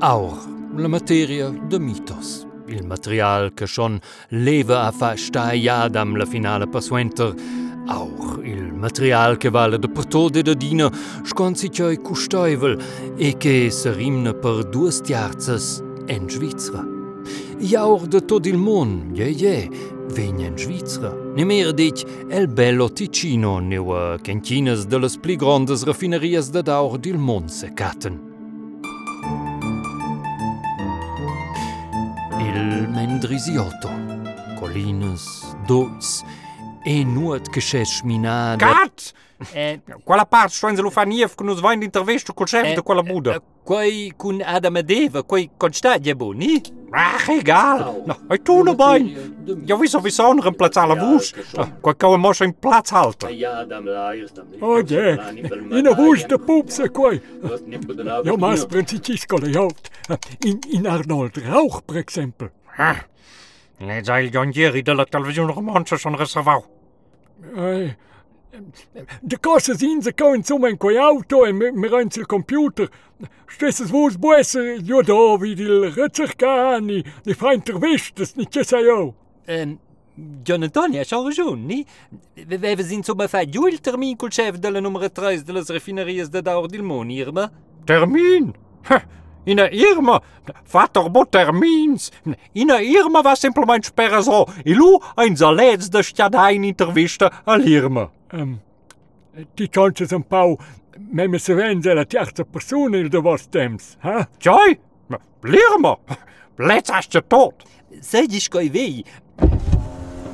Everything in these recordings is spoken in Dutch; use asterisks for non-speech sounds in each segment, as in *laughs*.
Aur, la materia de mitos. Il material che schon leva a fa staiad am la finale passuenter. Aur, il material che vale de portode de dina sconsi cioi custeuvel e che se rimna per due stiarzas en Svizzera. Jaur de tot il mon, je je, vegna in Svizzera. Ne mer dic el bello Ticino neua cantinas de las pli grandes raffinerias de daur dil mon se catten. Mendrisiotto. Colinas, dois, enuat geschesminada... Kat! Eh, quella passo, lufania, que nos vem de intervisto com o chefe eh, a Buda. Eh, buda. eh, Quei cun Adam ed Eva, quei constaglia boni? Ach, egal. No, hai tu noch bei. Ja, wieso wir so einen Platz alle Wurst? Qual kann man schon Platz halten? Oh je, in een woeste poepse kooi. Ja, maar de Jood. In, in Arnold Rauch, per exempel. Lei sai John ieri della televisione romanza sono reservato. Eh, De zien ze komen zo met een auto en met met een computer. Stess es wo's buesse, jo da wie die Ritzerkani, die fein intervistas, nicht je sei jo. Um, John Antonio, c'ha ragione, ni? We, we sind so ma fa giù il termin col chef della numero 3 delle raffinerias de Daur del? Termin? Ina Irma, Vater, Mutter, Mins, Ina Irma va simplement spera so, der lu ein zalez de stiadain intervista all'Irma. Um, ti chances un pau, memme se vende la die persona Person in der temps, ha? Tschoi, l'Irma, plec du tot. Seid Sediš koji vi,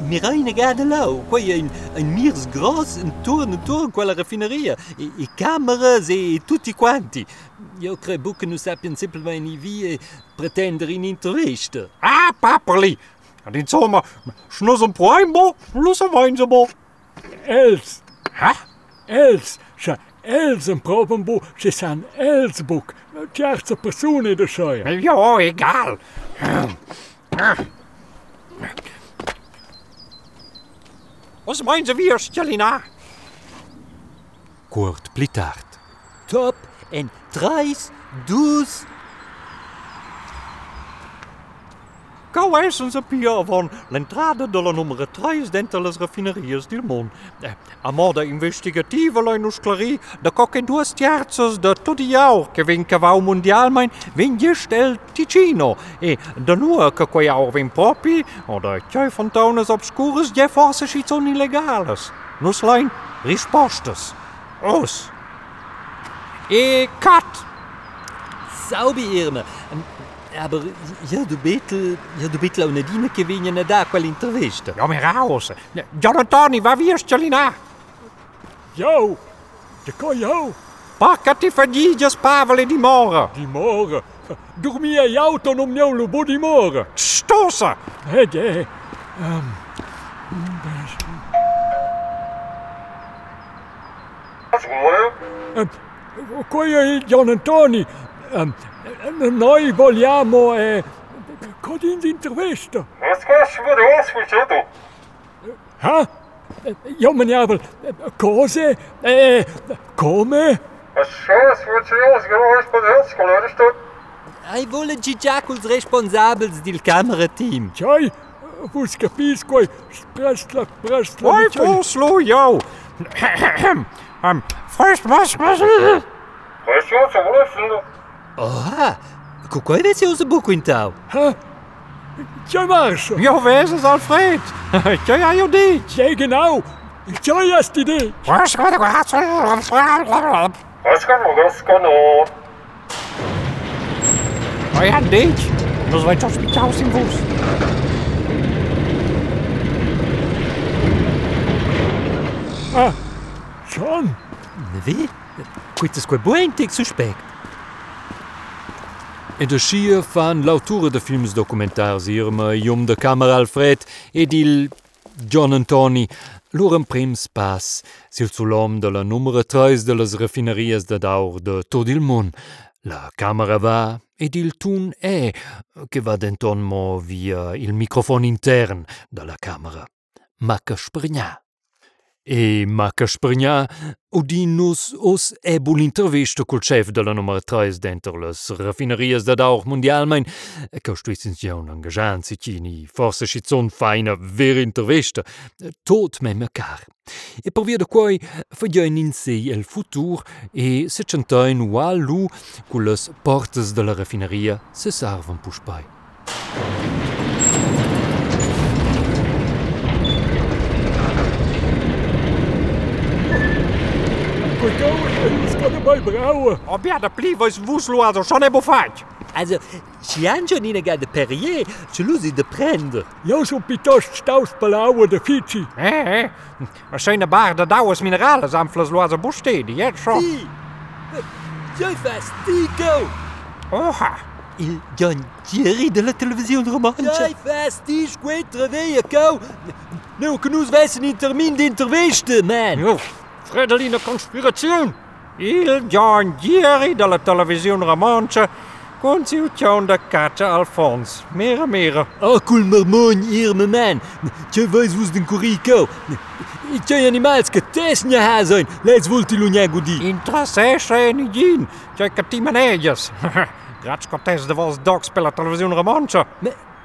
Mireille gerade lau, quoi, Y une, une mirs grosse, une tour, une tour, quoi, la raffinerie, et, et cameras, et, et tutti quanti. Io credo che non sappiano semplicemente in via e pretendere in intervista. Ah, papoli! Ad insomma, non sono primo, lo so vinzimo. Els. Ha? Els. Cioè, Els in provenbo, ci sono Els book. Terza persona in der Scheuer. Ja, egal. Ah. Was Sie, wie Stelina? Kurt pli tard. Top en treis, dus. Cauêssens a Piavon, l'entrade de la número 3 d'entre les refineries del món. Eh, a moda investigativa l'hai nos clarí de qualque dues terces de tot i aur que ven mundial mein, ven gest el Ticino. E de nua que quei aur ven propi, o de tjoi fontaunes obscures, ja forse si son illegales. Nos lein rispostes. Os. E eh, kat! Saubi Irme, Aber ja, du betel, ja, du betel auch nicht reingewinnen da quell'intervista. Ja, maar raus. John Antoni, waar wie Stelina? Jo, de ko jo, Pakkati faggiges pavole di mora. die morgen. Dormie je auto om jou lo body morgen. Stossen. Hé, je. Um, Qui John Antoni, um, Ähm, äh, noi vogliamo eh, Codin d'intervista. Es che sfurez fugido. Ha? Io maniavel, ne cose, eh, come? Sfurez fugidos grois podels colorista. Ai vole gigiaculs responsabils del camera team. Cioè, vus capisco, sprestla, eh, sprestla. Oi, vus lo jo. *coughs* First, was, was? First, was, was, was? Oh, *laughs* que coisa é seu buco então? Tja, Marcel. Ja, wees is Alfred. é ja, ja, die. Ja, genau. Tja, ja, ist die die. Oi, a dente. Nos vai te hospital sem bolsa. Ah, John. Wie? Kuitas koi buen tik suspekt. E de schier fan l'auture de films documentars Irma, Jum de Camera Alfred ed il John Antoni lurem prims pas sil sulom de la numero 3 de las raffinerias de daur de tot il mon. La camera va ed il tun è che va denton mo via il microfon intern de la camera. Ma che sprigna. E Maca Sprigna udinus os ebul intervista col chef della numero 3 denter las raffinerias da auch mundialmein, che stuissins ja un engagiant cini, forse schizon feina ver intervista, tot me me car. E per via de quai fagein in sé el futur e se centain ual lu con las portas della raffineria se sarvan puspai. Coitão, eles podem mais brauer. Abia, pliva is woesloader, schon ebo fat. Also, già nina ga de Perrier, ci lusi de prender. Ja, so piuttosto staus palauer de Fici. Eh, eh. Er zijn bar de dauwes minerales aan flasloader bostedi, ja, schon. Sì! Già fastigo! Oha. Il John Thierry de la televisione romancia. Già fastigo, squetra via, cau! Nou, che nus vessen in termin di interviste, man! Jo, Fredeline conspirazione. Il John Gieri della televisione romancia, consiglione de Katja Alfons. Mera, mera. Oh, cool marmon hier, me man! Ce vais vos den curico? Ce animals che tesnia ha sein, les volti lunia gudi. Interessesce e nigin. C'è cattimanellas. *laughs* Grazie cortes de vos dogs per la televisione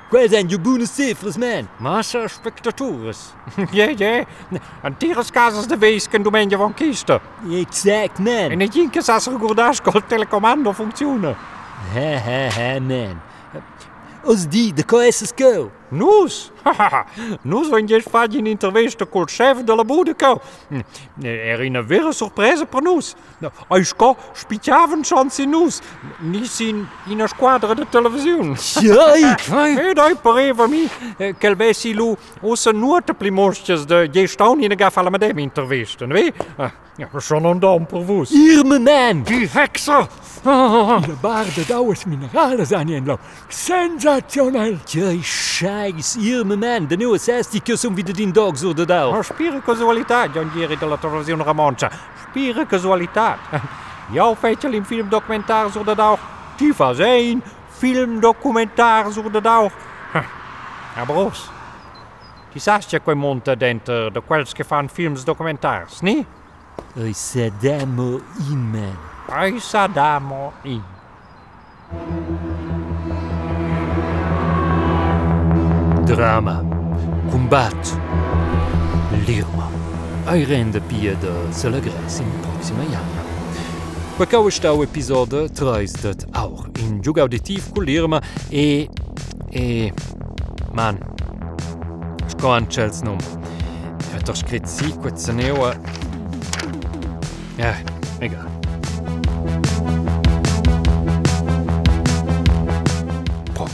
quais zijn je boene cifres, man? Massa spectatores. *laughs* Ja, ja. En tires casas de weesken domein van kisten. Exact, man! En het jinkes als er goedaas col telecomando funcționa. Ha, ha, ha, man! Os di, de coesses go! Nus? Nus in intervista col chef de la Budeco. Er in een weer surpresa per nus. Aisco spicciaven chance in nus. Nis in, in een squadra de televisione. Jai! *laughs* E dai pareva mi che vessi lu ossa nuote primostjes de je staun in de gafala met hem intervista, ne? Ja, schon een dam per vus. Hier, me man! Die hekser! De bar de dauers minerales aan je lau. Sensationell! Jai, scheiß, hier, me man! De nieuwe sesticus om wieder din dogs oder da. Maar spire casualità, John Jerry della televisione romancia. Spire casualità. *laughs* Jouw feitje in filmdocumentaar dat ook. Die van zijn filmdocumentaar zo dat *laughs* ook. Ja. Die saast je quei monte denter de quels che fan films documentaars, nie? Oi, sedemo in, man. Ai sadamo in. drama, combate, lirma. A renda pia se celebrar-se na próxima ano. Quacau está o episódio 3 de Aur, em jogo auditivo com lirma e... e... man... Scoante num. Eu estou escrito 5, 19... Eh, é, legal.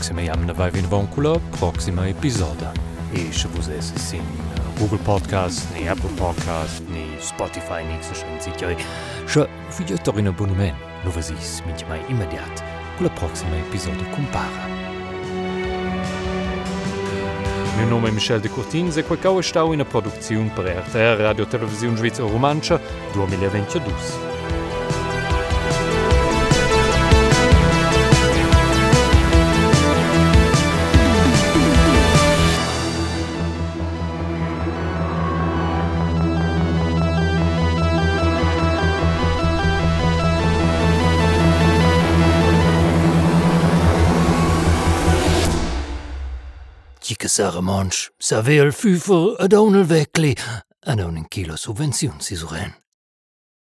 Proxima jamna vai vin voncula, proxima episoda. E se vos es sin Google Podcast, ni Apple Podcast, ni Spotify, ni se schon sitjoi. Se figliot in abonnement, no vasis minti mai immediat, con la proxima episoda compara. Meu nome é Michel de Cortins e qualcau stau in a produzione per RTR Radio Televisione Svizzera Romancia 2022. Sarah să vei îl Adonel Weckli, adonul vecli, adonin kilo subvențiuni si zuren.